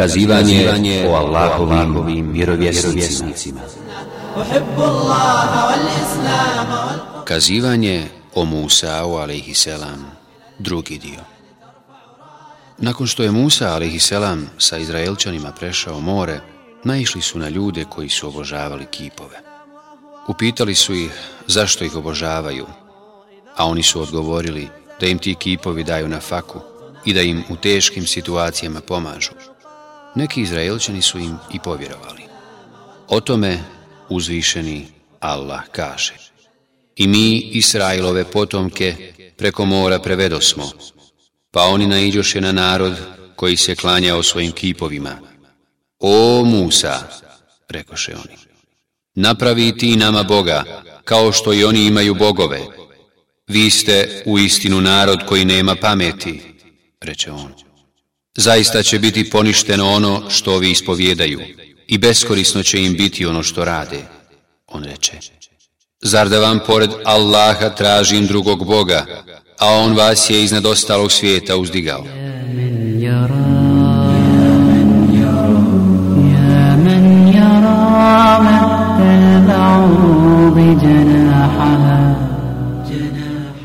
kazivanje o Allahovim vjerovjesnicima. Kazivanje o Musa'u a.s. drugi dio. Nakon što je Musa a.s. sa Izraelčanima prešao more, naišli su na ljude koji su obožavali kipove. Upitali su ih zašto ih obožavaju, a oni su odgovorili da im ti kipovi daju na faku i da im u teškim situacijama pomažu. Neki Izraelčani su im i povjerovali. O tome uzvišeni Allah kaže. I mi Israilove potomke preko mora prevedosmo, pa oni naiđoše na narod koji se o svojim kipovima. O Musa, rekoše oni, napravi ti nama Boga, kao što i oni imaju bogove. Vi ste u istinu narod koji nema pameti, reče on. Zaista će biti poništeno ono što ovi ispovjedaju i beskorisno će im biti ono što rade. On reče, zar da vam pored Allaha tražim drugog Boga, a On vas je iznad ostalog svijeta uzdigao.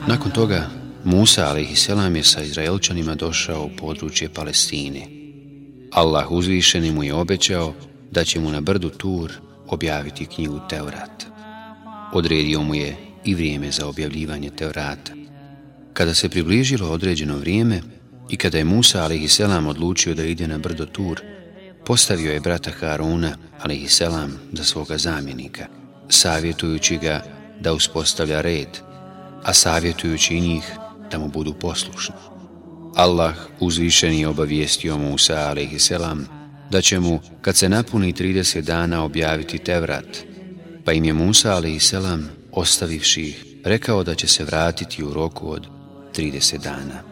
Nakon toga Musa a.s. je sa Izraelčanima došao u područje Palestine. Allah uzvišeni mu je obećao da će mu na brdu Tur objaviti knjigu teorat Odredio mu je i vrijeme za objavljivanje Teorata. Kada se približilo određeno vrijeme i kada je Musa a.s. odlučio da ide na brdo Tur, postavio je brata Haruna a.s. za svoga zamjenika, savjetujući ga da uspostavlja red, a savjetujući njih da mu budu poslušni. Allah uzvišeni obavijestio Musa a.s. da će mu, kad se napuni 30 dana, objaviti Tevrat, pa im je Musa a.s. ostavivši ih, rekao da će se vratiti u roku od 30 dana.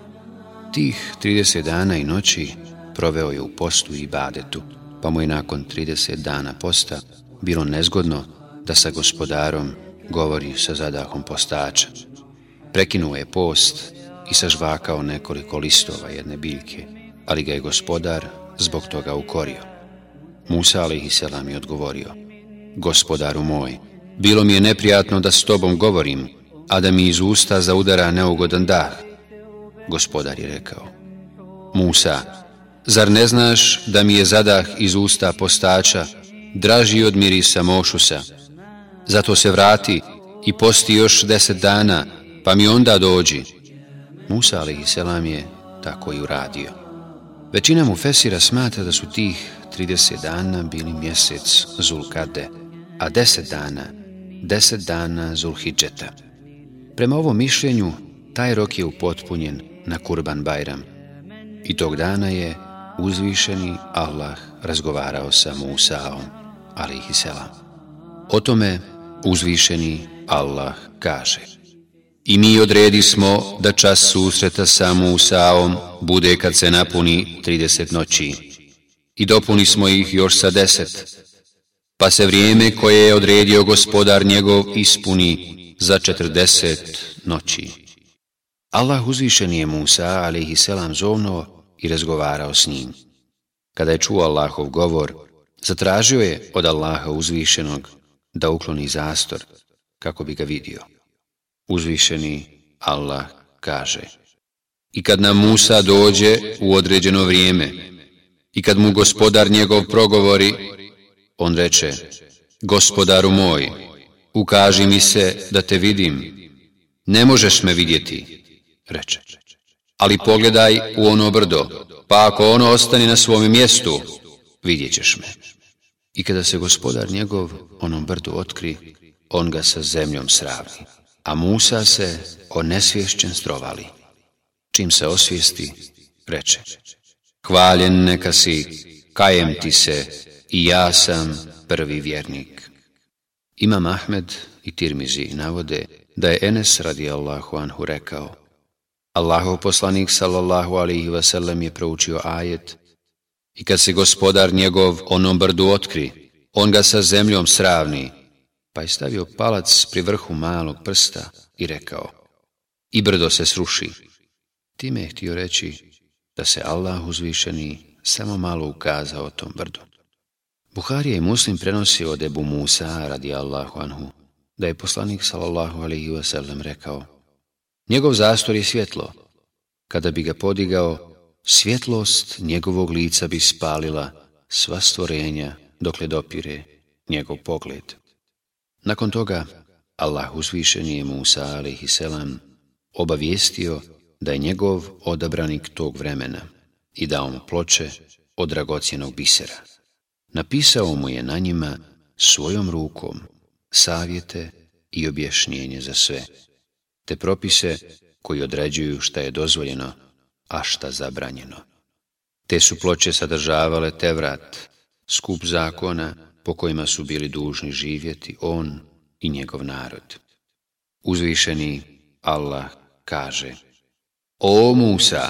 Tih 30 dana i noći proveo je u postu i badetu, pa mu je nakon 30 dana posta bilo nezgodno da sa gospodarom govori sa zadahom postača. Prekinuo je post i sažvakao nekoliko listova jedne biljke, ali ga je gospodar zbog toga ukorio. Musa alihi selam je odgovorio, Gospodaru moj, bilo mi je neprijatno da s tobom govorim, a da mi iz usta zaudara neugodan dah. Gospodar je rekao, Musa, zar ne znaš da mi je zadah iz usta postača, draži od mirisa mošusa? Zato se vrati i posti još deset dana, pa mi onda dođi. Musa a.s. je tako i uradio. Većina mu Fesira smatra da su tih 30 dana bili mjesec Zulkade, a 10 dana, 10 dana Zulhidžeta. Prema ovom mišljenju, taj rok je upotpunjen na Kurban Bajram. I tog dana je uzvišeni Allah razgovarao sa Musaom, ali selam. O tome uzvišeni Allah kaže. I mi odredismo da čas susreta sa Musaom bude kad se napuni 30 noći. I dopuni smo ih još sa deset. Pa se vrijeme koje je odredio gospodar njegov ispuni za 40 noći. Allah uzvišen je Musa, ali selam zovno i razgovarao s njim. Kada je čuo Allahov govor, zatražio je od Allaha uzvišenog da ukloni zastor kako bi ga vidio. Uzvišeni Allah kaže I kad nam Musa dođe u određeno vrijeme i kad mu gospodar njegov progovori, on reče Gospodaru moj, ukaži mi se da te vidim, ne možeš me vidjeti, reče. Ali pogledaj u ono brdo, pa ako ono ostane na svom mjestu, vidjet ćeš me. I kada se gospodar njegov onom brdu otkri, on ga sa zemljom sravni a Musa se onesvješćen strovali. Čim se osvijesti, reče, hvaljen neka si, kajem ti se, i ja sam prvi vjernik. Imam Ahmed i Tirmizi navode da je Enes radi Allahu anhu rekao, Allahov poslanik sallallahu alihi vasallam je proučio ajet i kad se gospodar njegov onom brdu otkri, on ga sa zemljom sravni, pa je stavio palac pri vrhu malog prsta i rekao, i brdo se sruši. Time je htio reći da se Allah uzvišeni samo malo ukazao tom brdu. Buharija i Muslim prenosio od Ebu Musa radi Allahu anhu, da je poslanik sallallahu alaihi wasallam rekao, njegov zastor je svjetlo, kada bi ga podigao, svjetlost njegovog lica bi spalila sva stvorenja dokle dopire njegov pogled. Nakon toga, Allah uzvišen je Musa alihi selam obavijestio da je njegov odabranik tog vremena i dao mu ploče od dragocjenog bisera. Napisao mu je na njima svojom rukom savjete i objašnjenje za sve, te propise koji određuju šta je dozvoljeno, a šta zabranjeno. Te su ploče sadržavale te vrat, skup zakona po kojima su bili dužni živjeti on i njegov narod. Uzvišeni Allah kaže O Musa,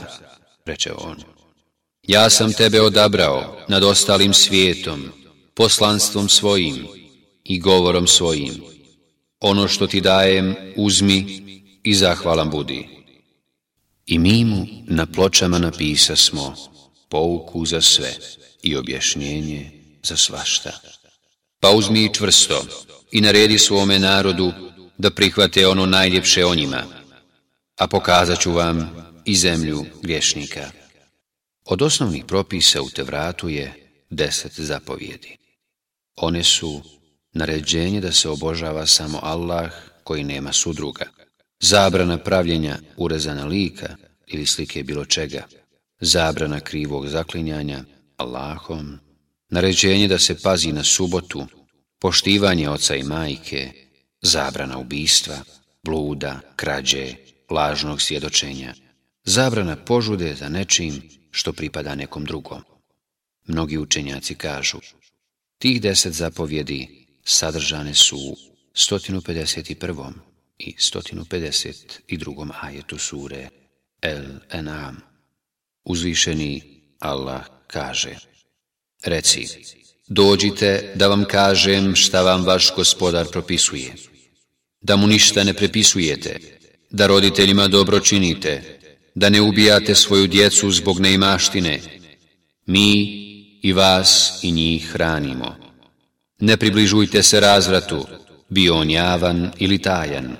reče on, ja sam tebe odabrao nad ostalim svijetom, poslanstvom svojim i govorom svojim. Ono što ti dajem, uzmi i zahvalan budi. I mi mu na pločama napisa smo pouku za sve i objašnjenje za svašta pa uzmi čvrsto i naredi svome narodu da prihvate ono najljepše o njima, a pokazat ću vam i zemlju griješnika. Od osnovnih propisa u Tevratu je deset zapovjedi. One su naređenje da se obožava samo Allah koji nema sudruga, zabrana pravljenja urezana lika ili slike bilo čega, zabrana krivog zaklinjanja Allahom naređenje da se pazi na subotu, poštivanje oca i majke, zabrana ubistva, bluda, krađe, lažnog svjedočenja, zabrana požude za nečim što pripada nekom drugom. Mnogi učenjaci kažu, tih deset zapovjedi sadržane su u 151. i 152. ajetu sure El Enam. Uzvišeni Allah kaže Reci, dođite da vam kažem šta vam vaš gospodar propisuje. Da mu ništa ne prepisujete, da roditeljima dobro činite, da ne ubijate svoju djecu zbog neimaštine. Mi i vas i njih hranimo. Ne približujte se razvratu, bio on javan ili tajan.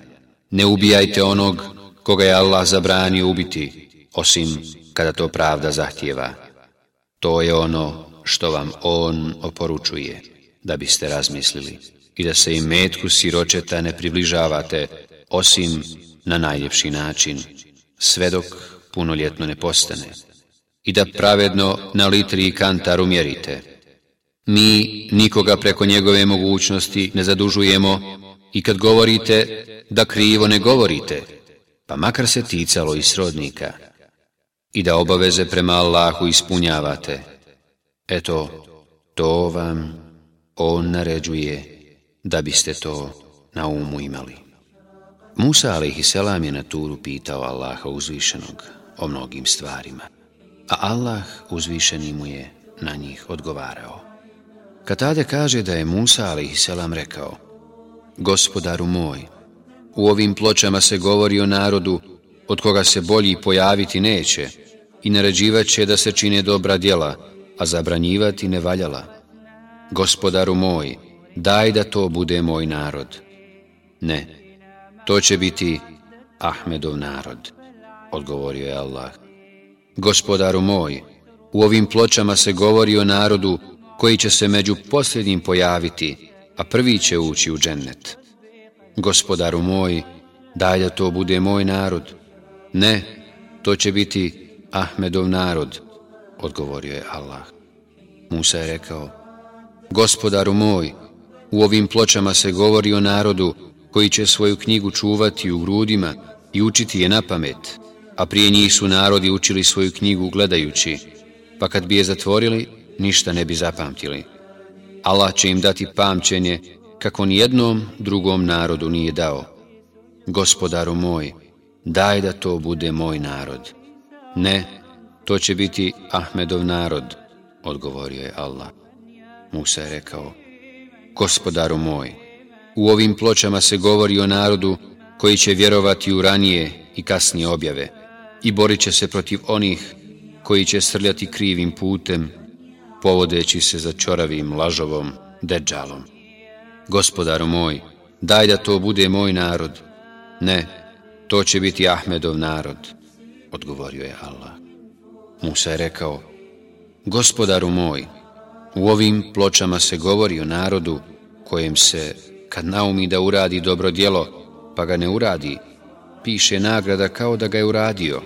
Ne ubijajte onog koga je Allah zabranio ubiti, osim kada to pravda zahtjeva. To je ono što vam on oporučuje, da biste razmislili i da se i metku siročeta ne približavate, osim na najljepši način, sve dok punoljetno ne postane, i da pravedno na litri i kantar umjerite. Mi nikoga preko njegove mogućnosti ne zadužujemo i kad govorite da krivo ne govorite, pa makar se ticalo i srodnika, i da obaveze prema Allahu ispunjavate, Eto, to vam on naređuje da biste to na umu imali. Musa a.s. je na turu pitao Allaha uzvišenog o mnogim stvarima, a Allah uzvišeni mu je na njih odgovarao. Katade kaže da je Musa a.s. rekao Gospodaru moj, u ovim pločama se govori o narodu od koga se bolji pojaviti neće i naređivat će da se čine dobra djela, a zabranjivati ne valjala. Gospodaru moj, daj da to bude moj narod. Ne, to će biti Ahmedov narod, odgovorio je Allah. Gospodaru moj, u ovim pločama se govori o narodu koji će se među posljednjim pojaviti, a prvi će ući u džennet. Gospodaru moj, daj da to bude moj narod. Ne, to će biti Ahmedov narod, odgovorio je Allah. Musa je rekao, gospodaru moj, u ovim pločama se govori o narodu koji će svoju knjigu čuvati u grudima i učiti je na pamet, a prije njih su narodi učili svoju knjigu gledajući, pa kad bi je zatvorili, ništa ne bi zapamtili. Allah će im dati pamćenje kako nijednom drugom narodu nije dao. Gospodaru moj, daj da to bude moj narod. Ne, to će biti Ahmedov narod, odgovorio je Allah. Musa je rekao, gospodaru moj, u ovim pločama se govori o narodu koji će vjerovati u ranije i kasnije objave i borit će se protiv onih koji će srljati krivim putem, povodeći se za čoravim lažovom, deđalom. Gospodaru moj, daj da to bude moj narod. Ne, to će biti Ahmedov narod, odgovorio je Allah. Musa je rekao, Gospodaru moj, u ovim pločama se govori o narodu kojem se, kad naumi da uradi dobro djelo, pa ga ne uradi, piše nagrada kao da ga je uradio,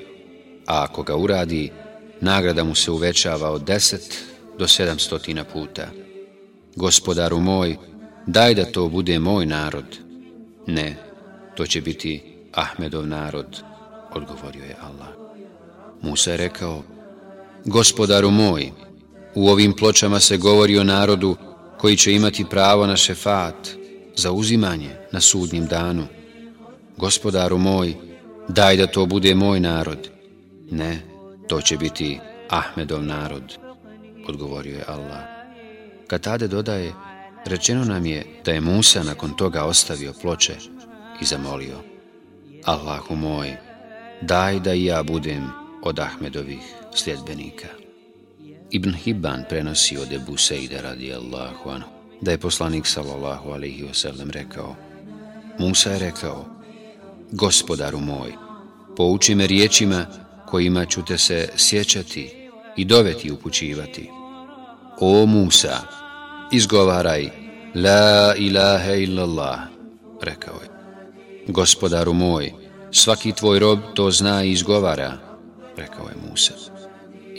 a ako ga uradi, nagrada mu se uvećava od deset do sedamstotina puta. Gospodaru moj, daj da to bude moj narod. Ne, to će biti Ahmedov narod, odgovorio je Allah. Musa je rekao, Gospodaru moj, u ovim pločama se govori o narodu koji će imati pravo na šefat, za uzimanje na sudnjem danu. Gospodaru moj, daj da to bude moj narod. Ne, to će biti Ahmedov narod, odgovorio je Allah. tade dodaje, rečeno nam je da je Musa nakon toga ostavio ploče i zamolio. Allahu moj, daj da i ja budem od Ahmedovih sljedbenika. Ibn Hibban prenosi od Ebu Sejda radi Allahu anhu, da je poslanik sallallahu alihi wasallam rekao Musa je rekao Gospodaru moj, pouči me riječima kojima ću te se sjećati i doveti upućivati. O Musa, izgovaraj La ilaha illallah, rekao je. Gospodaru moj, svaki tvoj rob to zna i izgovara, rekao je Musa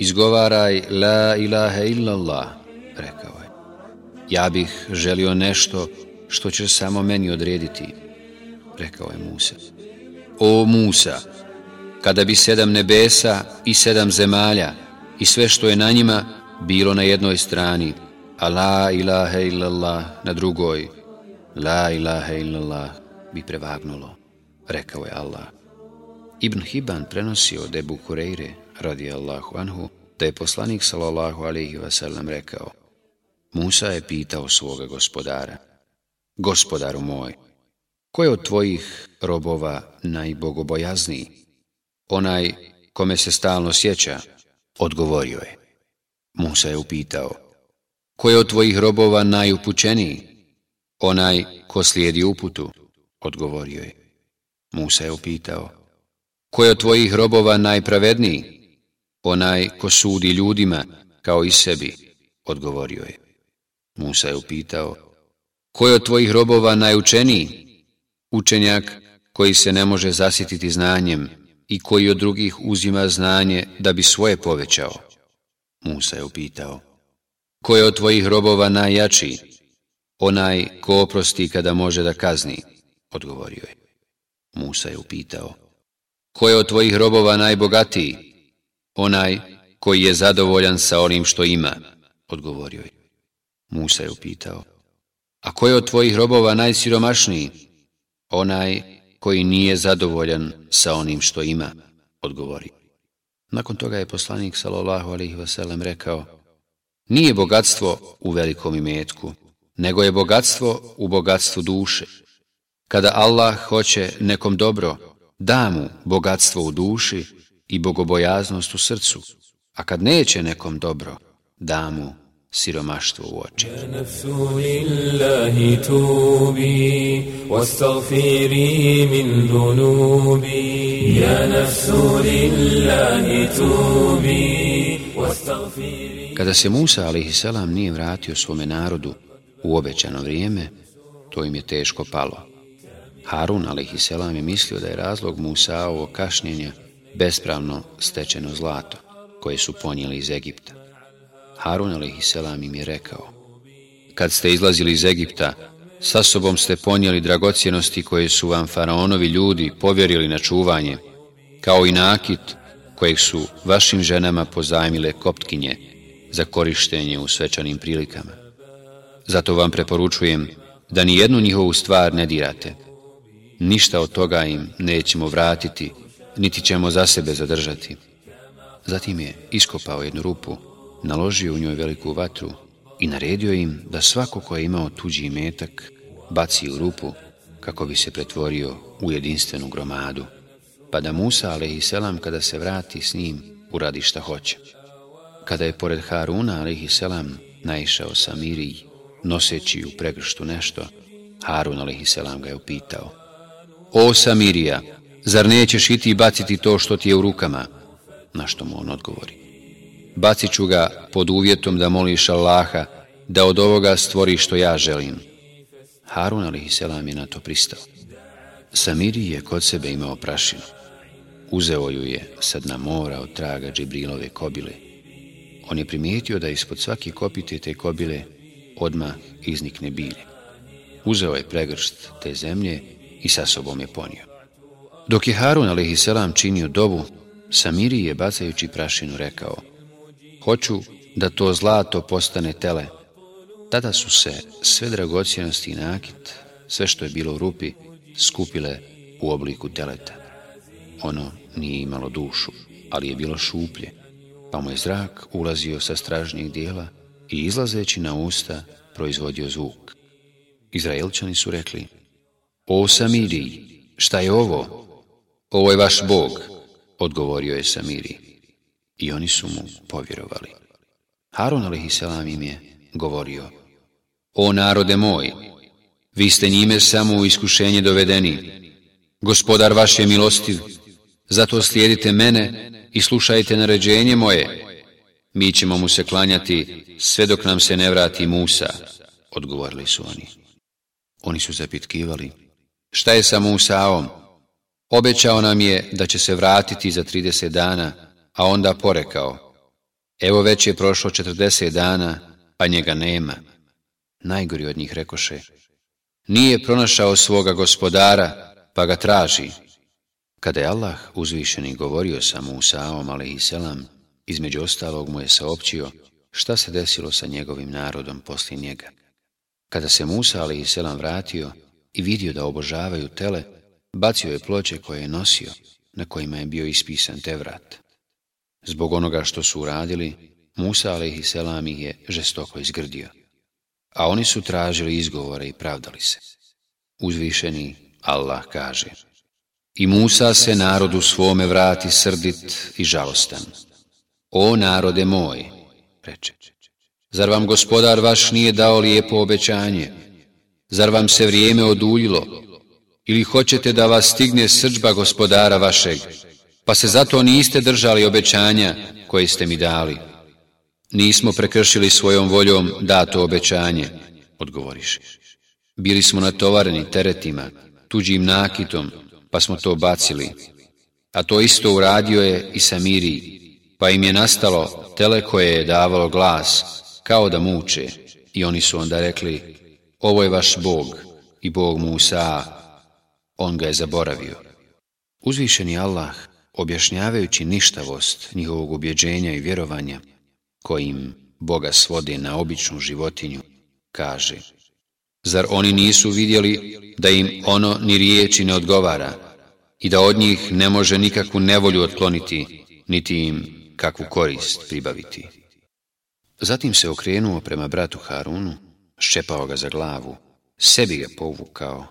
izgovaraj la ilaha illallah, rekao je. Ja bih želio nešto što će samo meni odrediti, rekao je Musa. O Musa, kada bi sedam nebesa i sedam zemalja i sve što je na njima bilo na jednoj strani, a la ilaha illallah na drugoj, la ilaha illallah bi prevagnulo, rekao je Allah. Ibn Hiban prenosio debu debu Kureyre, radijallahu anhu, da je poslanik sallallahu alaihi wasallam rekao Musa je pitao svoga gospodara Gospodaru moj, ko je od tvojih robova najbogobojazniji? Onaj kome se stalno sjeća, odgovorio je. Musa je upitao, ko je od tvojih robova najupućeniji? Onaj ko slijedi uputu, odgovorio je. Musa je upitao, ko je od tvojih robova najpravedniji? Onaj ko sudi ljudima kao i sebi, odgovorio je. Musa je upitao, ko je od tvojih robova najučeniji? Učenjak koji se ne može zasititi znanjem i koji od drugih uzima znanje da bi svoje povećao. Musa je upitao, ko je od tvojih robova najjačiji? Onaj ko oprosti kada može da kazni, odgovorio je. Musa je upitao, ko je od tvojih robova najbogatiji? Onaj koji je zadovoljan sa onim što ima, odgovorio je. Musa je upitao, a ko je od tvojih robova najsiromašniji? Onaj koji nije zadovoljan sa onim što ima, odgovori. Nakon toga je poslanik sallallahu alaihi rekao, nije bogatstvo u velikom imetku, nego je bogatstvo u bogatstvu duše. Kada Allah hoće nekom dobro, da mu bogatstvo u duši, i bogobojaznost u srcu, a kad neće nekom dobro, da mu siromaštvo u oči. Kada se Musa a.s. nije vratio svome narodu u obećano vrijeme, to im je teško palo. Harun a.s. je mislio da je razlog Musa ovo kašnjenja bespravno stečeno zlato koje su ponijeli iz Egipta. Harun a.s. im je rekao, kad ste izlazili iz Egipta, sa sobom ste ponijeli dragocjenosti koje su vam faraonovi ljudi povjerili na čuvanje, kao i nakit kojeg su vašim ženama pozajmile koptkinje za korištenje u svečanim prilikama. Zato vam preporučujem da ni jednu njihovu stvar ne dirate. Ništa od toga im nećemo vratiti, niti ćemo za sebe zadržati. Zatim je iskopao jednu rupu, naložio u njoj veliku vatru i naredio im da svako ko je imao tuđi imetak baci u rupu kako bi se pretvorio u jedinstvenu gromadu, pa da Musa selam, kada se vrati s njim uradi šta hoće. Kada je pored Haruna selam, naišao Samirij, noseći u pregrštu nešto, Harun selam, ga je upitao, O Samirija, Zar nećeš i ti baciti to što ti je u rukama? Na što mu on odgovori. Bacit ću ga pod uvjetom da moliš Allaha da od ovoga stvori što ja želim. Harun selam je na to pristao. Samiri je kod sebe imao prašinu. Uzeo ju je sad na mora od traga Džibrilove kobile. On je primijetio da ispod svake kopite te kobile odma iznikne bilje. Uzeo je pregršt te zemlje i sa sobom je ponio. Dok je Harun a.s. činio dobu, Samiri je bacajući prašinu rekao Hoću da to zlato postane tele. Tada su se sve dragocjenosti i nakit, sve što je bilo u rupi, skupile u obliku teleta. Ono nije imalo dušu, ali je bilo šuplje, pa mu je zrak ulazio sa stražnjeg dijela i izlazeći na usta proizvodio zvuk. Izraelčani su rekli, O Samiri, šta je ovo? Ovo je vaš Bog, odgovorio je Samiri. I oni su mu povjerovali. Harun a.s. im je govorio, O narode moj, vi ste njime samo u iskušenje dovedeni. Gospodar vaš je milostiv, zato slijedite mene i slušajte naređenje moje. Mi ćemo mu se klanjati sve dok nam se ne vrati Musa, odgovorili su oni. Oni su zapitkivali, šta je sa Musaom? Obećao nam je da će se vratiti za 30 dana, a onda porekao, evo već je prošlo 40 dana, a pa njega nema. Najgori od njih rekoše, nije pronašao svoga gospodara, pa ga traži. Kada je Allah uzvišeni govorio sa Musaom, ali i selam, između ostalog mu je saopćio šta se desilo sa njegovim narodom poslije njega. Kada se Musa, ali i selam, vratio i vidio da obožavaju tele, Bacio je ploče koje je nosio, na kojima je bio ispisan vrat. Zbog onoga što su uradili, Musa a.s. ih je žestoko izgrdio. A oni su tražili izgovore i pravdali se. Uzvišeni Allah kaže I Musa se narodu svome vrati srdit i žalostan. O narode moj, reče, zar vam gospodar vaš nije dao lijepo obećanje? Zar vam se vrijeme oduljilo? ili hoćete da vas stigne srđba gospodara vašeg, pa se zato niste držali obećanja koje ste mi dali. Nismo prekršili svojom voljom dato obećanje, odgovoriš. Bili smo natovareni teretima, tuđim nakitom, pa smo to bacili. A to isto uradio je i Samiri, pa im je nastalo tele koje je davalo glas, kao da muče. I oni su onda rekli, ovo je vaš Bog i Bog Musa, on ga je zaboravio. Uzvišeni Allah, objašnjavajući ništavost njihovog ubjeđenja i vjerovanja, kojim Boga svode na običnu životinju, kaže Zar oni nisu vidjeli da im ono ni riječi ne odgovara i da od njih ne može nikakvu nevolju otkloniti, niti im kakvu korist pribaviti? Zatim se okrenuo prema bratu Harunu, ščepao ga za glavu, sebi ga povukao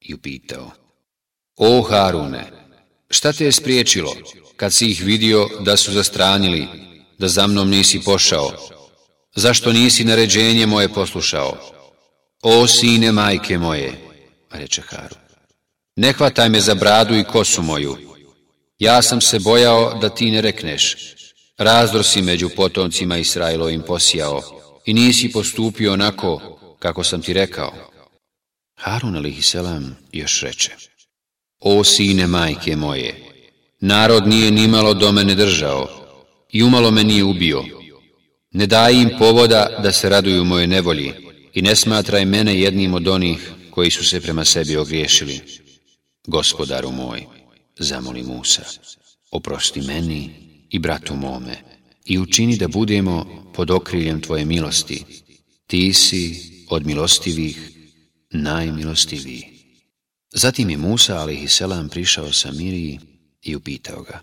i upitao. O Harune, šta te je spriječilo kad si ih vidio da su zastranili, da za mnom nisi pošao? Zašto nisi naređenje moje poslušao? O sine majke moje, reče Harun, ne hvataj me za bradu i kosu moju. Ja sam se bojao da ti ne rekneš. Razdor si među potomcima im posijao i nisi postupio onako kako sam ti rekao. Harun alihi selam još reče. O sine majke moje, narod nije nimalo do mene držao i umalo me nije ubio. Ne daj im povoda da se raduju moje nevolji i ne smatraj mene jednim od onih koji su se prema sebi ogriješili. Gospodaru moj, zamoli Musa, oprosti meni i bratu mome i učini da budemo pod okriljem Tvoje milosti. Ti si od milostivih najmilostiviji. Zatim je Musa, alihi selam, prišao Samiriji i upitao ga.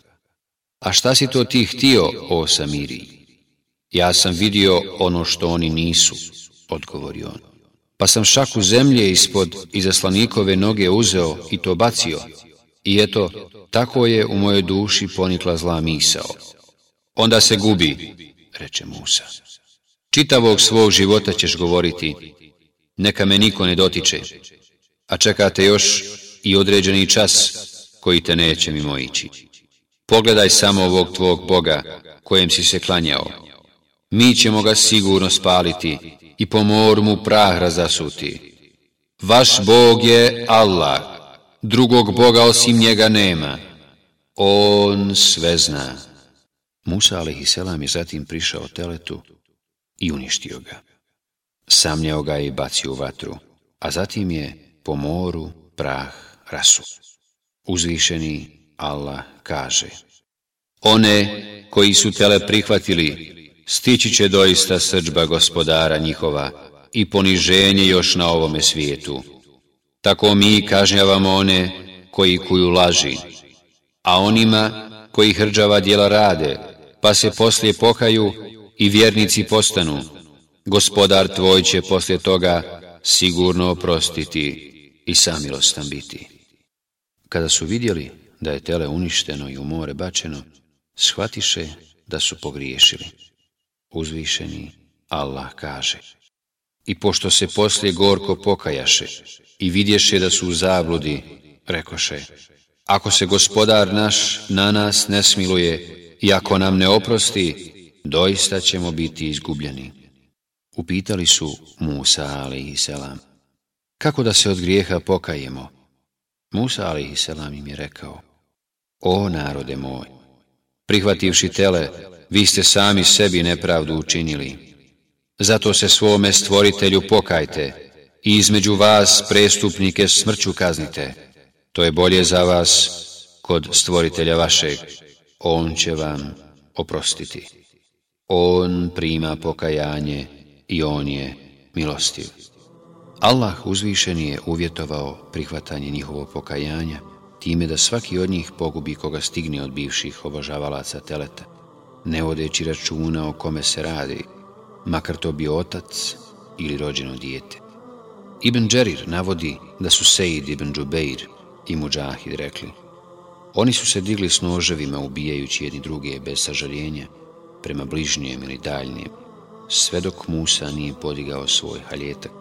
A šta si to ti htio, o Samiriji? Ja sam vidio ono što oni nisu, odgovorio on. Pa sam šaku zemlje ispod izaslanikove noge uzeo i to bacio. I eto, tako je u mojoj duši ponikla zla misao. Onda se gubi, reče Musa. Čitavog svog života ćeš govoriti, neka me niko ne dotiče, a čekate još i određeni čas koji te neće mimoići. Pogledaj samo ovog tvog Boga kojem si se klanjao. Mi ćemo ga sigurno spaliti i po moru mu prah razasuti. Vaš Bog je Allah, drugog Boga osim njega nema. On sve zna. Musa selam, je zatim prišao teletu i uništio ga. Samljao ga i bacio u vatru, a zatim je po moru prah rasu. Uzvišeni Allah kaže One koji su tele prihvatili, stići će doista srđba gospodara njihova i poniženje još na ovome svijetu. Tako mi kažnjavamo one koji kuju laži, a onima koji hrđava djela rade, pa se poslije pokaju i vjernici postanu. Gospodar tvoj će poslije toga sigurno oprostiti i samilostan biti. Kada su vidjeli da je tele uništeno i u more bačeno, shvatiše da su pogriješili. Uzvišeni Allah kaže. I pošto se poslije gorko pokajaše i vidješe da su u zabludi, rekoše, ako se gospodar naš na nas ne smiluje i ako nam ne oprosti, doista ćemo biti izgubljeni. Upitali su Musa ali i kako da se od grijeha pokajemo? Musa selam im je rekao, O narode moj, prihvativši tele, vi ste sami sebi nepravdu učinili. Zato se svome stvoritelju pokajte i između vas prestupnike smrću kaznite. To je bolje za vas kod stvoritelja vašeg. On će vam oprostiti. On prima pokajanje i on je milostiv. Allah uzvišeni je uvjetovao prihvatanje njihovog pokajanja time da svaki od njih pogubi koga stigne od bivših obožavalaca teleta, ne odeći računa o kome se radi, makar to bi otac ili rođeno dijete. Ibn Džerir navodi da su Sejid ibn Džubeir i Muđahid rekli Oni su se digli s noževima ubijajući jedni druge bez sažaljenja prema bližnjem ili daljnjem, sve dok Musa nije podigao svoj haljetak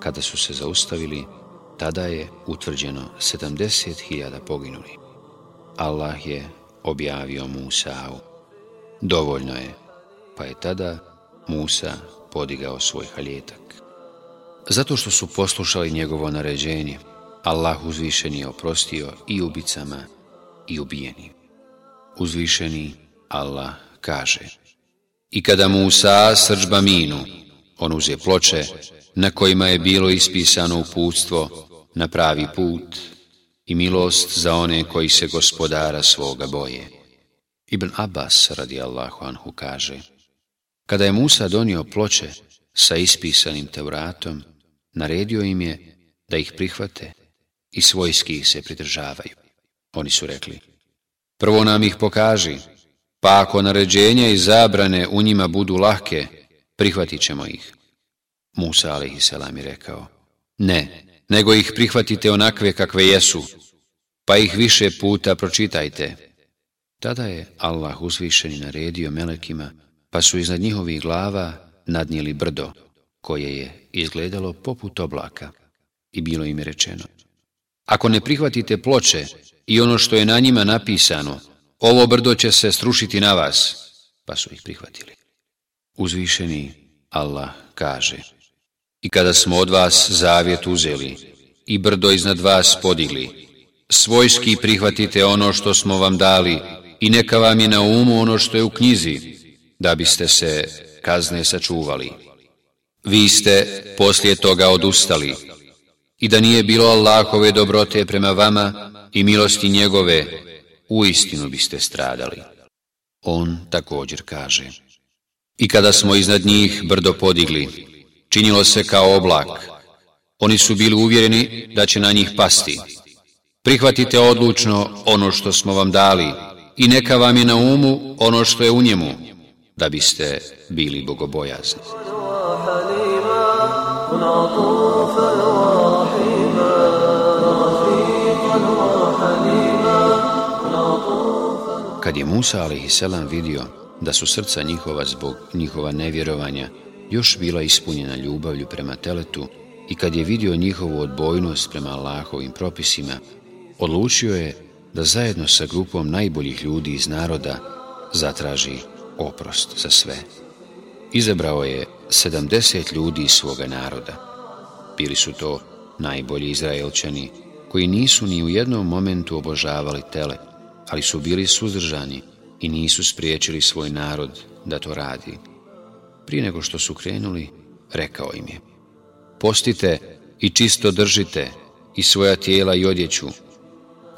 kada su se zaustavili, tada je utvrđeno 70.000 poginuli. Allah je objavio Musa'u. Dovoljno je, pa je tada Musa podigao svoj haljetak. Zato što su poslušali njegovo naređenje, Allah uzvišeni je oprostio i ubicama i ubijenim. Uzvišeni Allah kaže I kada Musa srđba minu, on uze ploče na kojima je bilo ispisano uputstvo na pravi put i milost za one koji se gospodara svoga boje. Ibn Abbas radi Allahu anhu kaže, kada je Musa donio ploče sa ispisanim Teuratom, naredio im je da ih prihvate i svojski ih se pridržavaju. Oni su rekli, prvo nam ih pokaži, pa ako naređenja i zabrane u njima budu lahke, prihvatit ćemo ih. Musa a.s. je rekao, ne, nego ih prihvatite onakve kakve jesu, pa ih više puta pročitajte. Tada je Allah uzvišeni naredio melekima, pa su iznad njihovih glava nadnijeli brdo, koje je izgledalo poput oblaka. I bilo im je rečeno, ako ne prihvatite ploče i ono što je na njima napisano, ovo brdo će se strušiti na vas, pa su ih prihvatili. Uzvišeni Allah kaže, i kada smo od vas zavjet uzeli i brdo iznad vas podigli, svojski prihvatite ono što smo vam dali i neka vam je na umu ono što je u knjizi, da biste se kazne sačuvali. Vi ste poslije toga odustali i da nije bilo Allahove dobrote prema vama i milosti njegove, uistinu biste stradali. On također kaže. I kada smo iznad njih brdo podigli, činilo se kao oblak. Oni su bili uvjereni da će na njih pasti. Prihvatite odlučno ono što smo vam dali i neka vam je na umu ono što je u njemu, da biste bili bogobojazni. Kad je Musa a.s. vidio da su srca njihova zbog njihova nevjerovanja još bila ispunjena ljubavlju prema teletu i kad je vidio njihovu odbojnost prema Allahovim propisima, odlučio je da zajedno sa grupom najboljih ljudi iz naroda zatraži oprost za sve. Izabrao je 70 ljudi iz svoga naroda. Bili su to najbolji Izraelčani, koji nisu ni u jednom momentu obožavali tele, ali su bili suzdržani i nisu spriječili svoj narod da to radi prije nego što su krenuli, rekao im je, postite i čisto držite i svoja tijela i odjeću.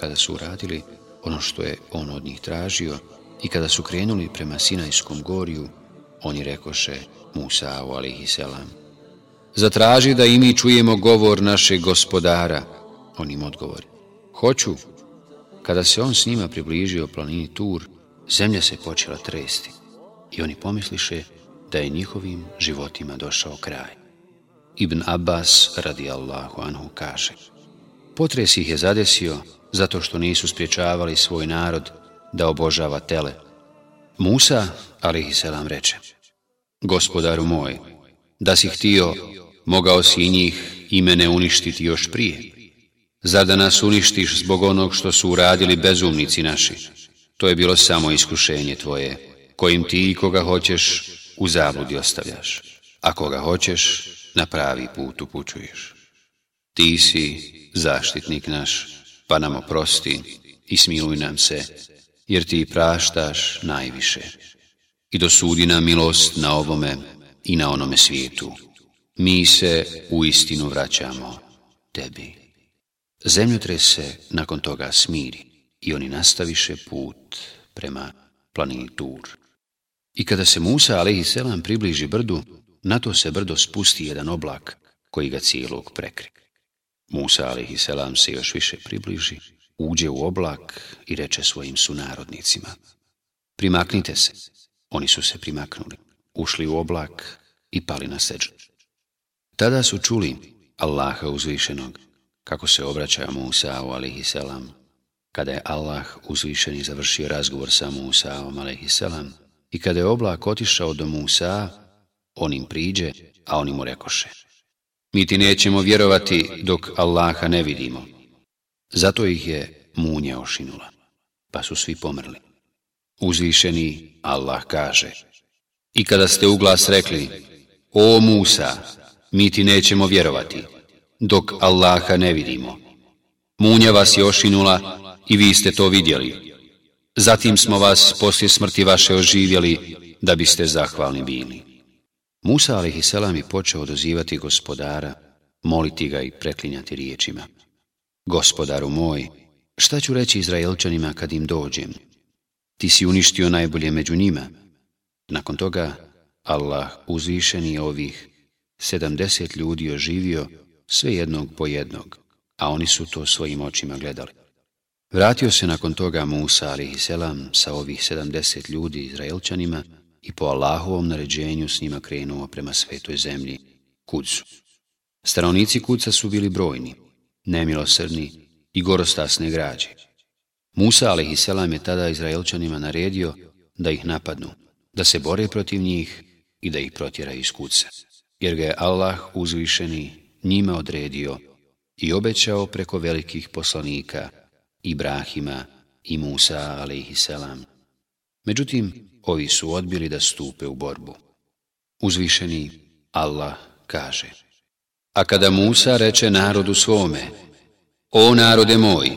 Kada su uradili ono što je on od njih tražio i kada su krenuli prema Sinajskom gorju, oni rekoše Musao selam. Zatraži da i mi čujemo govor našeg gospodara. On im odgovori. Hoću. Kada se on s njima približio planini Tur, zemlja se počela tresti. I oni pomisliše da je njihovim životima došao kraj. Ibn Abbas Allahu anhu kaže Potres ih je zadesio zato što nisu spriječavali svoj narod da obožava tele. Musa, ali selam reče Gospodaru moj, da si htio, mogao si i njih i mene uništiti još prije. Zar da nas uništiš zbog onog što su uradili bezumnici naši? To je bilo samo iskušenje tvoje, kojim ti i koga hoćeš u zabludi ostavljaš. Ako ga hoćeš, na pravi put upućuješ. Ti si zaštitnik naš, pa nam oprosti i smiluj nam se, jer ti praštaš najviše. I dosudi nam milost na ovome i na onome svijetu. Mi se u istinu vraćamo tebi. Zemljotres se nakon toga smiri i oni nastaviše put prema Tur. I kada se Musa a.s. približi brdu, na to se brdo spusti jedan oblak koji ga cijelog prekri. Musa a.s. se još više približi, uđe u oblak i reče svojim sunarodnicima. Primaknite se. Oni su se primaknuli, ušli u oblak i pali na seđu. Tada su čuli Allaha uzvišenog, kako se obraća Musa'u a.s. Kada je Allah uzvišeni završio razgovor sa Musa'om a.s. I kada je oblak otišao do Musa, on im priđe, a oni mu rekoše. Mi ti nećemo vjerovati dok Allaha ne vidimo. Zato ih je munja ošinula, pa su svi pomrli. Uzvišeni Allah kaže. I kada ste u glas rekli, o Musa, mi ti nećemo vjerovati, dok Allaha ne vidimo. Munja vas je ošinula i vi ste to vidjeli, Zatim smo vas poslije smrti vaše oživjeli, da biste zahvalni bili. Musa a.s. je počeo dozivati gospodara, moliti ga i preklinjati riječima. Gospodaru moj, šta ću reći Izraelčanima kad im dođem? Ti si uništio najbolje među njima. Nakon toga, Allah uzvišeni ovih sedamdeset ljudi oživio sve jednog po jednog, a oni su to svojim očima gledali. Vratio se nakon toga Musa Selam sa ovih sedamdeset ljudi Izraelčanima i po Allahovom naređenju s njima krenuo prema svetoj zemlji, kucu. Stanovnici kuca su bili brojni, nemilosrdni i gorostasne građe. Musa selam je tada Izraelčanima naredio da ih napadnu, da se bore protiv njih i da ih protjera iz kuca jer ga je Allah uzvišeni njima odredio i obećao preko velikih poslanika Ibrahima i Musa a.s. Međutim, ovi su odbili da stupe u borbu. Uzvišeni Allah kaže A kada Musa reče narodu svome O narode moj,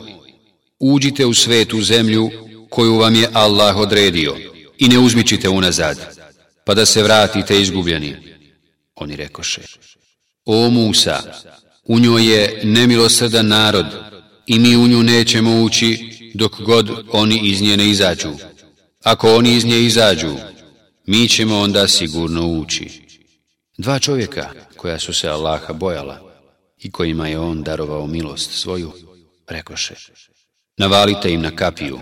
uđite u svetu zemlju koju vam je Allah odredio i ne uzmičite unazad, pa da se vratite izgubljeni. Oni rekoše O Musa, u njoj je nemilosrdan narod i mi u nju nećemo ući dok god oni iz nje ne izađu. Ako oni iz nje izađu, mi ćemo onda sigurno ući. Dva čovjeka koja su se Allaha bojala i kojima je on darovao milost svoju, rekoše, navalite im na kapiju,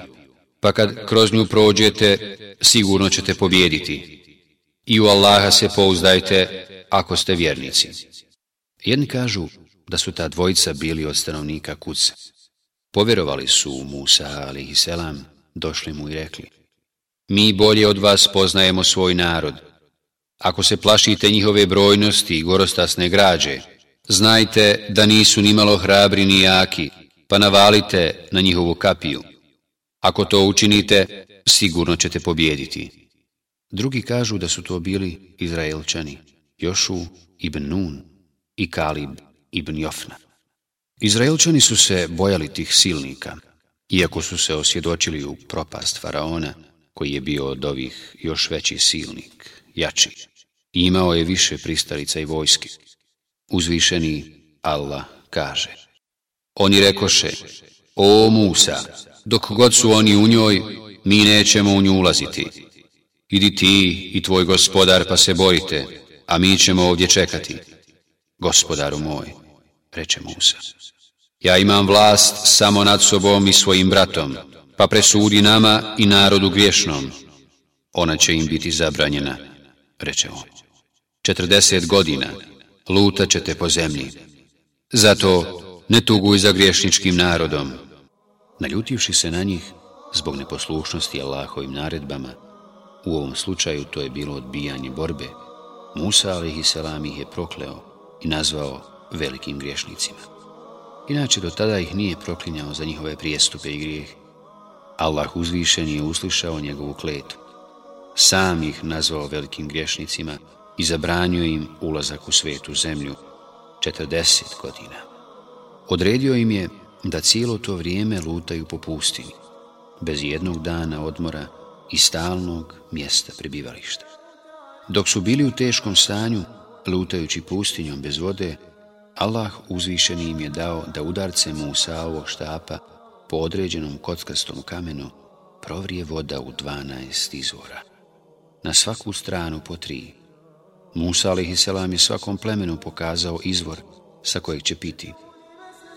pa kad kroz nju prođete, sigurno ćete pobjediti. I u Allaha se pouzdajte ako ste vjernici. Jedni kažu da su ta dvojica bili od stanovnika kuce Povjerovali su Musa, i selam, došli mu i rekli, mi bolje od vas poznajemo svoj narod. Ako se plašite njihove brojnosti i gorostasne građe, znajte da nisu nimalo hrabri ni jaki, pa navalite na njihovu kapiju. Ako to učinite, sigurno ćete pobijediti. Drugi kažu da su to bili Izraelčani, Jošu ibn Nun i Kalib ibn Jofna. Izraelčani su se bojali tih silnika, iako su se osvjedočili u propast faraona, koji je bio od ovih još veći silnik, jači. imao je više pristalica i vojske. Uzvišeni Allah kaže. Oni rekoše, o Musa, dok god su oni u njoj, mi nećemo u nju ulaziti. Idi ti i tvoj gospodar pa se bojite, a mi ćemo ovdje čekati. Gospodaru moj, reče Musa. Ja imam vlast samo nad sobom i svojim bratom, pa presudi nama i narodu griješnom. Ona će im biti zabranjena, reče on. Četrdeset godina luta ćete po zemlji. Zato ne tuguj za griješničkim narodom. Naljutivši se na njih, zbog neposlušnosti Allahovim naredbama, u ovom slučaju to je bilo odbijanje borbe, Musa a.s. ih je prokleo i nazvao velikim griješnicima. Inače, do tada ih nije proklinjao za njihove prijestupe i grijehe. Allah uzvišen je uslišao njegovu kletu. Sam ih nazvao velikim griješnicima i zabranio im ulazak u svetu zemlju 40 godina. Odredio im je da cijelo to vrijeme lutaju po pustini, bez jednog dana odmora i stalnog mjesta prebivališta. Dok su bili u teškom stanju, lutajući pustinjom bez vode, Allah uzvišeni im je dao da udarce ovog štapa po određenom kockastom kamenu provrije voda u dvanaest izvora. Na svaku stranu po tri. Musa a.s. je svakom plemenu pokazao izvor sa kojeg će piti.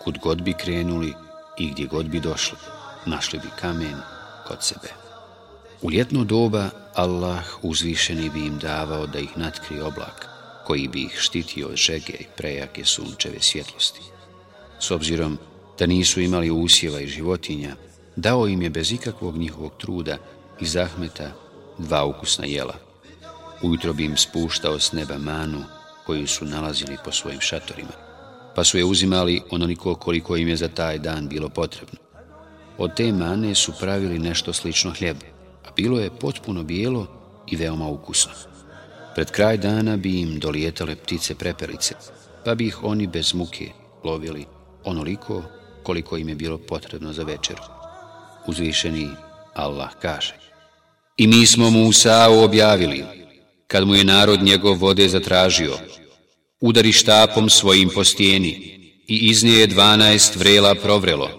Kud god bi krenuli i gdje god bi došli, našli bi kamen kod sebe. U ljetno doba Allah uzvišeni bi im davao da ih natkrije oblak, koji bi ih štitio od žege i prejake sunčeve svjetlosti. S obzirom da nisu imali usjeva i životinja, dao im je bez ikakvog njihovog truda i zahmeta dva ukusna jela. Ujutro bi im spuštao s neba manu koju su nalazili po svojim šatorima, pa su je uzimali onoliko koliko im je za taj dan bilo potrebno. Od te mane su pravili nešto slično hljebu, a bilo je potpuno bijelo i veoma ukusno. Pred kraj dana bi im dolijetale ptice prepelice, pa bi ih oni bez muke lovili onoliko koliko im je bilo potrebno za večer. Uzvišeni Allah kaže I mi smo Musa objavili, kad mu je narod njegov vode zatražio, udari štapom svojim po stijeni i iz nje je dvanaest vrela provrelo.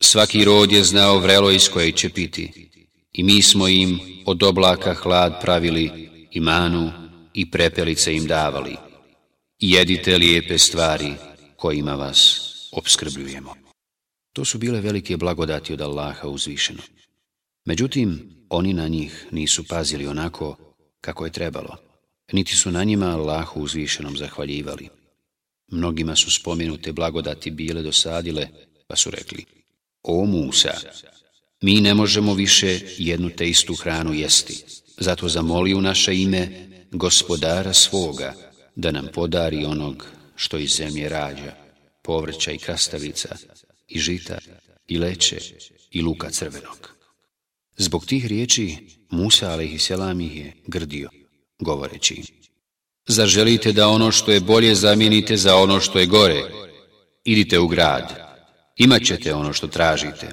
Svaki rod je znao vrelo iz koje će piti i mi smo im od oblaka hlad pravili Imanu manu i prepelice im davali. Jedite lijepe stvari kojima vas obskrbljujemo. To su bile velike blagodati od Allaha uzvišeno. Međutim, oni na njih nisu pazili onako kako je trebalo, niti su na njima Allahu uzvišenom zahvaljivali. Mnogima su spomenute blagodati bile dosadile, pa su rekli, O Musa, mi ne možemo više jednu te istu hranu jesti zato zamoli u naše ime gospodara svoga da nam podari onog što iz zemlje rađa, povrća i krastavica, i žita, i leće, i luka crvenog. Zbog tih riječi Musa a.s. ih je grdio, govoreći Zaželite da ono što je bolje zamijenite za ono što je gore? Idite u grad, imat ćete ono što tražite.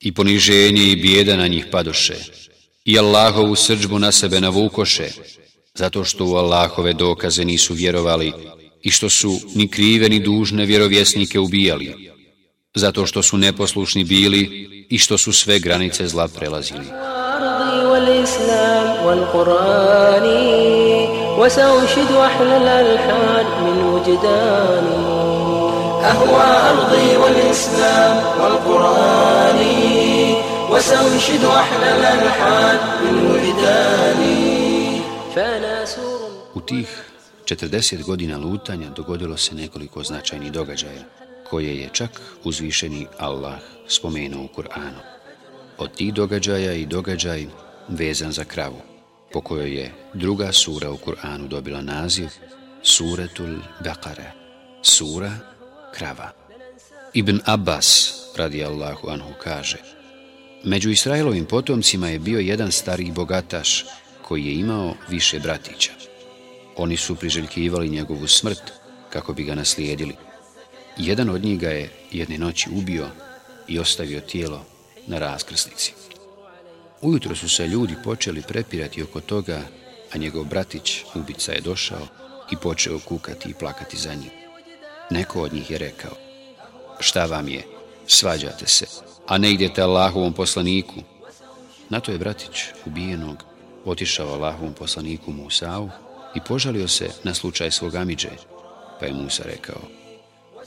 I poniženje i bijeda na njih padoše, i Allahovu srđbu na sebe navukoše, zato što u Allahove dokaze nisu vjerovali i što su ni krive ni dužne vjerovjesnike ubijali, zato što su neposlušni bili i što su sve granice zla prelazili. U tih 40 godina lutanja dogodilo se nekoliko značajnih događaja, koje je čak uzvišeni Allah spomenuo u Kur'anu. Od tih događaja i događaj vezan za kravu, po kojoj je druga sura u Kur'anu dobila naziv Suratul Baqara, sura krava. Ibn Abbas, radi Allahu anhu, kaže – Među Israelovim potomcima je bio jedan stari bogataš koji je imao više bratića. Oni su priželjkivali njegovu smrt kako bi ga naslijedili. Jedan od njih ga je jedne noći ubio i ostavio tijelo na raskrsnici. Ujutro su se ljudi počeli prepirati oko toga, a njegov bratić, ubica, je došao i počeo kukati i plakati za njim. Neko od njih je rekao, šta vam je, svađate se, a ne idete Allahovom poslaniku. Na to je bratić ubijenog otišao Allahovom poslaniku Musau i požalio se na slučaj svog Amidže, pa je Musa rekao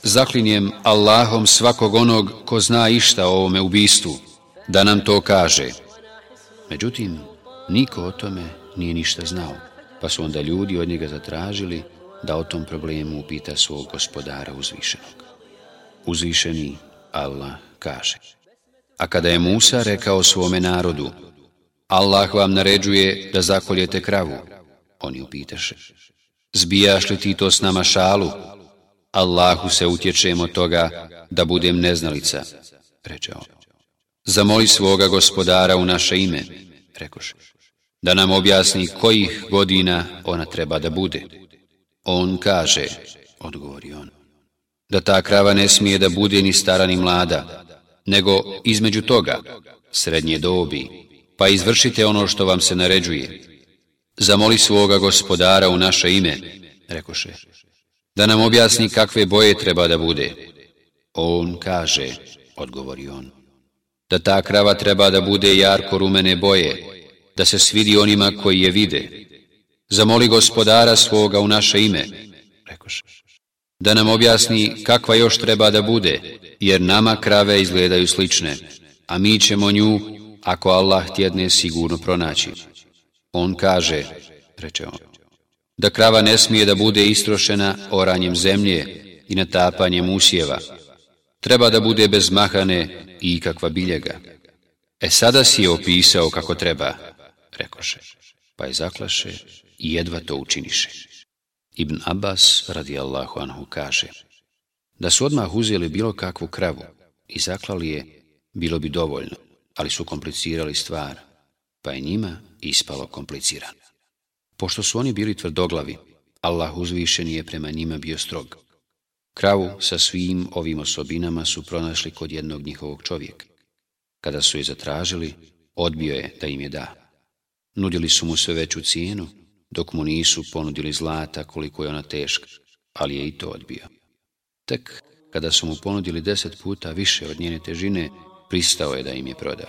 Zaklinjem Allahom svakog onog ko zna išta o ovome ubistvu, da nam to kaže. Međutim, niko o tome nije ništa znao, pa su onda ljudi od njega zatražili da o tom problemu upita svog gospodara uzvišenog. Uzvišeni Allah kaže. A kada je Musa rekao svome narodu, Allah vam naređuje da zakoljete kravu, oni upitaše. Zbijaš li ti to s nama šalu? Allahu se utječemo toga da budem neznalica, reče on. Zamoli svoga gospodara u naše ime, Rekoš da nam objasni kojih godina ona treba da bude. On kaže, odgovori on, da ta krava ne smije da bude ni stara ni mlada, nego između toga, srednje dobi, pa izvršite ono što vam se naređuje. Zamoli svoga gospodara u naše ime, rekoše, da nam objasni kakve boje treba da bude. On kaže, odgovori on, da ta krava treba da bude jarko rumene boje, da se svidi onima koji je vide. Zamoli gospodara svoga u naše ime, rekoše da nam objasni kakva još treba da bude, jer nama krave izgledaju slične, a mi ćemo nju, ako Allah tjedne, sigurno pronaći. On kaže, reče on, da krava ne smije da bude istrošena oranjem zemlje i natapanjem usjeva. Treba da bude bez mahane i kakva biljega. E sada si je opisao kako treba, rekoše, pa je zaklaše i jedva to učiniše. Ibn Abbas radi Allahu anhu kaže da su odmah uzeli bilo kakvu kravu i zaklali je, bilo bi dovoljno, ali su komplicirali stvar, pa je njima ispalo komplicirano. Pošto su oni bili tvrdoglavi, Allah uzvišen je prema njima bio strog. Kravu sa svim ovim osobinama su pronašli kod jednog njihovog čovjeka. Kada su je zatražili, odbio je da im je da. Nudili su mu sve veću cijenu, dok mu nisu ponudili zlata koliko je ona teška, ali je i to odbio. Tek kada su mu ponudili deset puta više od njene težine, pristao je da im je proda.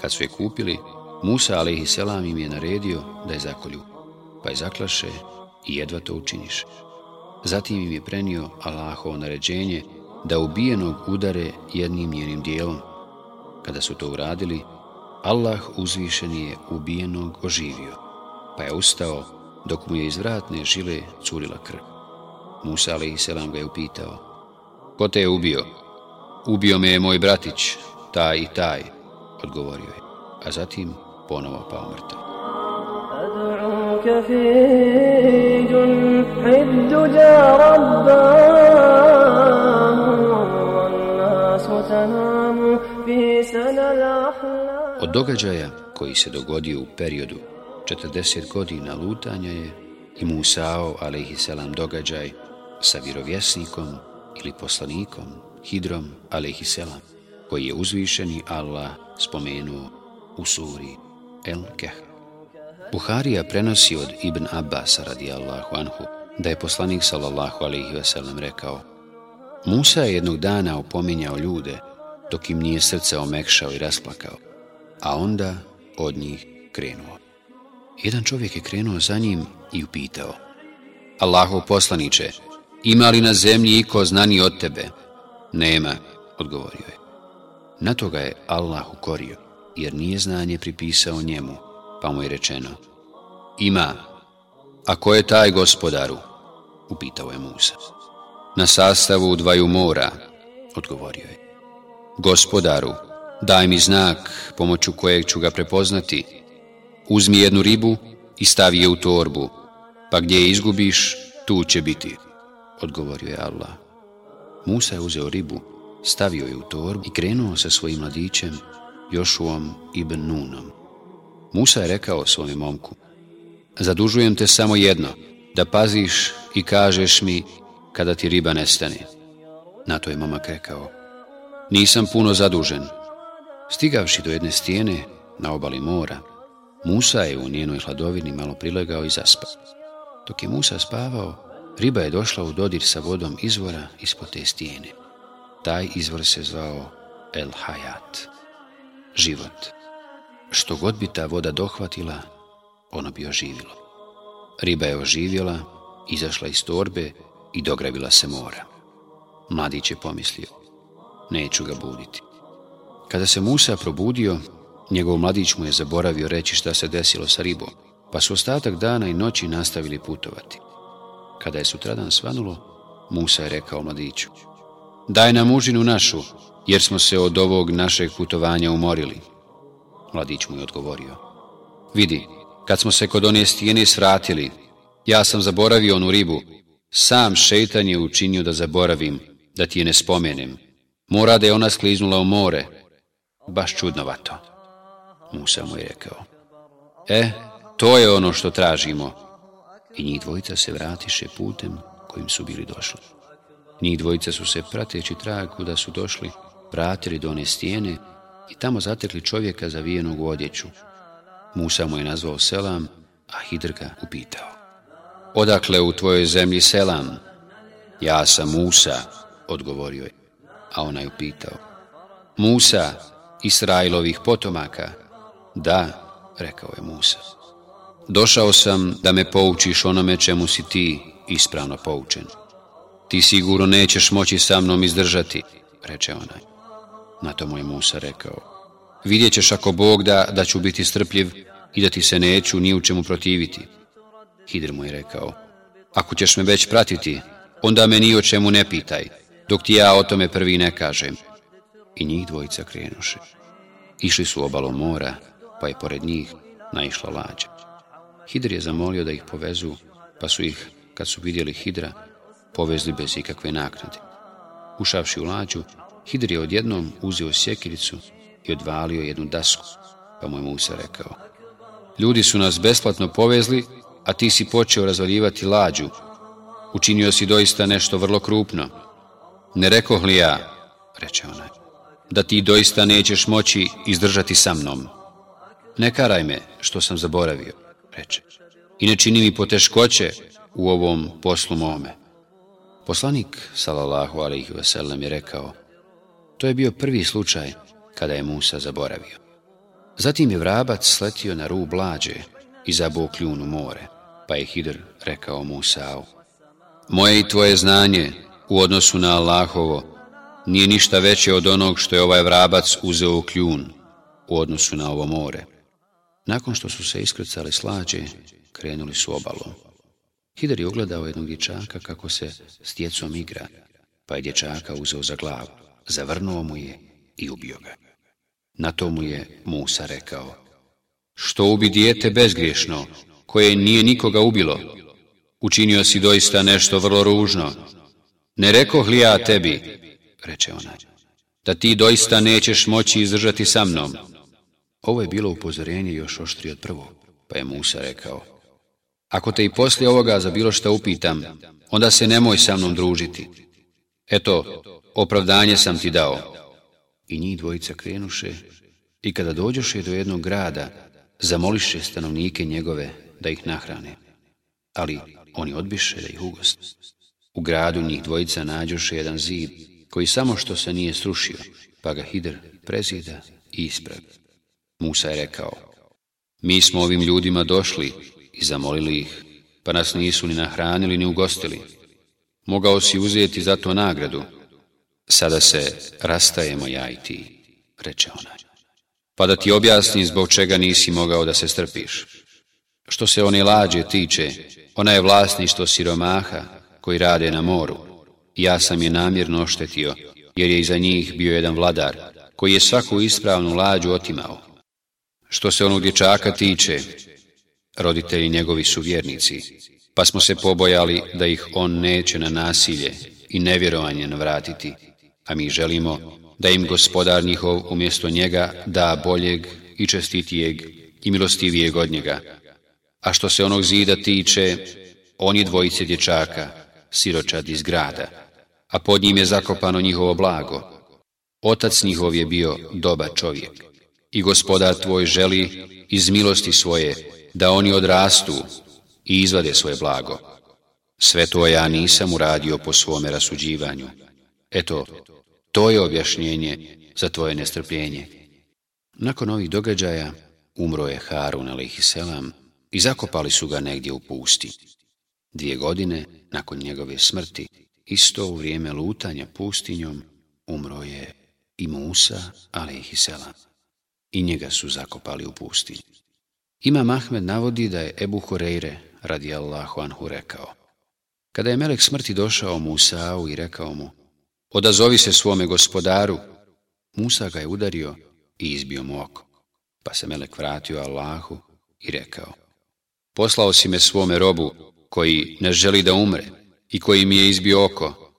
Kad su je kupili, Musa a.s. im je naredio da je zakolju, pa je zaklaše i jedva to učiniš. Zatim im je prenio Allahovo naređenje da ubijenog udare jednim njenim dijelom. Kada su to uradili, Allah uzvišen je ubijenog oživio pa je ustao dok mu je iz vratne žile curila krv. Musa selam ga je upitao, ko te je ubio? Ubio me je moj bratić, taj i taj, odgovorio je, a zatim ponovo pa mrtav. Od događaja koji se dogodio u periodu 40 godina lutanja je i Musao a.s. događaj sa vjerovjesnikom ili poslanikom Hidrom a.s. koji je uzvišeni Allah spomenuo u suri El Keh. Buharija prenosi od Ibn Abbas radijallahu anhu da je poslanik sallallahu alaihi veselam rekao Musa je jednog dana opominjao ljude dok im nije srce omekšao i rasplakao, a onda od njih krenuo jedan čovjek je krenuo za njim i upitao. Allahov poslaniče, ima li na zemlji iko znani od tebe? Nema, odgovorio je. Na to ga je Allah ukorio, jer nije znanje pripisao njemu, pa mu je rečeno. Ima, a ko je taj gospodaru? Upitao je Musa. Na sastavu dvaju mora, odgovorio je. Gospodaru, daj mi znak pomoću kojeg ću ga prepoznati, Uzmi jednu ribu i stavi je u torbu, pa gdje je izgubiš, tu će biti, odgovorio je Allah. Musa je uzeo ribu, stavio je u torbu i krenuo sa svojim mladićem, Jošuom ibn Nunom. Musa je rekao svome momku, zadužujem te samo jedno, da paziš i kažeš mi kada ti riba nestane. Na to je momak rekao, nisam puno zadužen. Stigavši do jedne stijene na obali mora, Musa je u njenoj hladovini malo prilegao i zaspao. Dok je Musa spavao, riba je došla u dodir sa vodom izvora ispod te stijene. Taj izvor se zvao El Hayat, život. Što god bi ta voda dohvatila, ono bi oživilo. Riba je oživjela, izašla iz torbe i dograbila se mora. Mladić je pomislio, neću ga buditi. Kada se Musa probudio, Njegov mladić mu je zaboravio reći šta se desilo sa ribom, pa su ostatak dana i noći nastavili putovati. Kada je sutradan svanulo, Musa je rekao mladiću, Daj nam užinu našu, jer smo se od ovog našeg putovanja umorili. Mladić mu je odgovorio, Vidi, kad smo se kod one stijene svratili, ja sam zaboravio onu ribu, sam šeitan je učinio da zaboravim, da ti je ne spomenem. Mora da je ona skliznula u more. Baš čudnovato. Musa mu je rekao, e, to je ono što tražimo. I njih dvojica se vratiše putem kojim su bili došli. Njih dvojica su se, prateći tragu kuda su došli, vratili do one stijene i tamo zatekli čovjeka zavijenog u odjeću. Musa mu je nazvao Selam, a Hidrga upitao. Odakle u tvojoj zemlji Selam? Ja sam Musa, odgovorio je. A ona je upitao. Musa, Israilovih potomaka, da, rekao je Musa. Došao sam da me poučiš onome čemu si ti ispravno poučen. Ti sigurno nećeš moći sa mnom izdržati, reče onaj. Na to mu je Musa rekao. Vidjet ćeš ako Bog da, da ću biti strpljiv i da ti se neću ni u čemu protiviti. Hidr mu je rekao. Ako ćeš me već pratiti, onda me ni o čemu ne pitaj, dok ti ja o tome prvi ne kažem. I njih dvojica krenuše. Išli su obalo mora, pa je pored njih naišla lađa. Hidr je zamolio da ih povezu, pa su ih, kad su vidjeli Hidra, povezli bez ikakve naknade. Ušavši u lađu, Hidr je odjednom uzeo sjekiricu i odvalio jednu dasku, pa mu je Musa rekao, Ljudi su nas besplatno povezli, a ti si počeo razvaljivati lađu. Učinio si doista nešto vrlo krupno. Ne rekoh li ja, reče ona, da ti doista nećeš moći izdržati sa mnom. Ne karaj me što sam zaboravio, reče. I ne čini mi poteškoće u ovom poslu mome. Poslanik, salallahu alaihi vasallam, je rekao, to je bio prvi slučaj kada je Musa zaboravio. Zatim je vrabac sletio na rub Blađe i zabuo kljun u more, pa je Hidr rekao Musao, Moje i tvoje znanje u odnosu na Allahovo nije ništa veće od onog što je ovaj vrabac uzeo u kljun u odnosu na ovo more. Nakon što su se iskrcali slađe, krenuli su obalu. Hider je ugledao jednog dječaka kako se s djecom igra, pa je dječaka uzeo za glavu, zavrnuo mu je i ubio ga. Na to mu je Musa rekao, što ubi dijete bezgriješno, koje nije nikoga ubilo? Učinio si doista nešto vrlo ružno. Ne rekoh li tebi, reče ona, da ti doista nećeš moći izdržati sa mnom, ovo je bilo upozorenje još oštrije od prvo, pa je Musa rekao, ako te i poslije ovoga za bilo šta upitam, onda se nemoj sa mnom družiti. Eto, opravdanje sam ti dao. I njih dvojica krenuše i kada dođoše do jednog grada, zamoliše stanovnike njegove da ih nahrane. Ali oni odbiše da ih ugost. U gradu njih dvojica nađoše jedan zid, koji samo što se nije srušio, pa ga Hidr prezida i ispravio. Musa je rekao, mi smo ovim ljudima došli i zamolili ih, pa nas nisu ni nahranili ni ugostili. Mogao si uzeti za to nagradu. Sada se rastajemo ja i ti, reče ona. Pa da ti objasni zbog čega nisi mogao da se strpiš. Što se one lađe tiče, ona je vlasništvo siromaha koji rade na moru. Ja sam je namjerno oštetio, jer je iza njih bio jedan vladar, koji je svaku ispravnu lađu otimao. Što se onog dječaka tiče, roditelji njegovi su vjernici, pa smo se pobojali da ih on neće na nasilje i nevjerovanje navratiti, a mi želimo da im gospodar njihov umjesto njega da boljeg i čestitijeg i milostivijeg od njega. A što se onog zida tiče, on je dvojice dječaka, siročad iz grada, a pod njim je zakopano njihovo blago. Otac njihov je bio dobar čovjek i gospoda tvoj želi iz milosti svoje da oni odrastu i izvade svoje blago. Sve to ja nisam uradio po svome rasuđivanju. Eto, to je objašnjenje za tvoje nestrpljenje. Nakon ovih događaja umro je Harun selam i zakopali su ga negdje u pusti. Dvije godine nakon njegove smrti, isto u vrijeme lutanja pustinjom, umro je i Musa a.s i njega su zakopali u pustinji. Ima Ahmed navodi da je Ebu Horeire, radi Allahu Anhu, rekao. Kada je melek smrti došao Musau i rekao mu, odazovi se svome gospodaru, Musa ga je udario i izbio mu oko. Pa se melek vratio Allahu i rekao, poslao si me svome robu koji ne želi da umre i koji mi je izbio oko.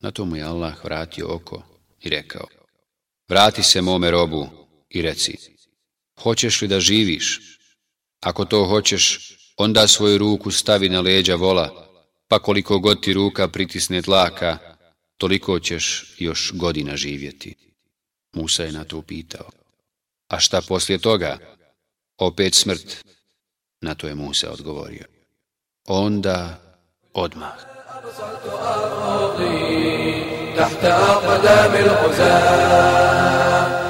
Na to mu je Allah vratio oko i rekao, vrati se mome robu i reci, hoćeš li da živiš? Ako to hoćeš, onda svoju ruku stavi na leđa vola, pa koliko god ti ruka pritisne tlaka, toliko ćeš još godina živjeti. Musa je na to upitao. A šta poslije toga? Opet smrt. Na to je Musa odgovorio. Onda odmah. تحت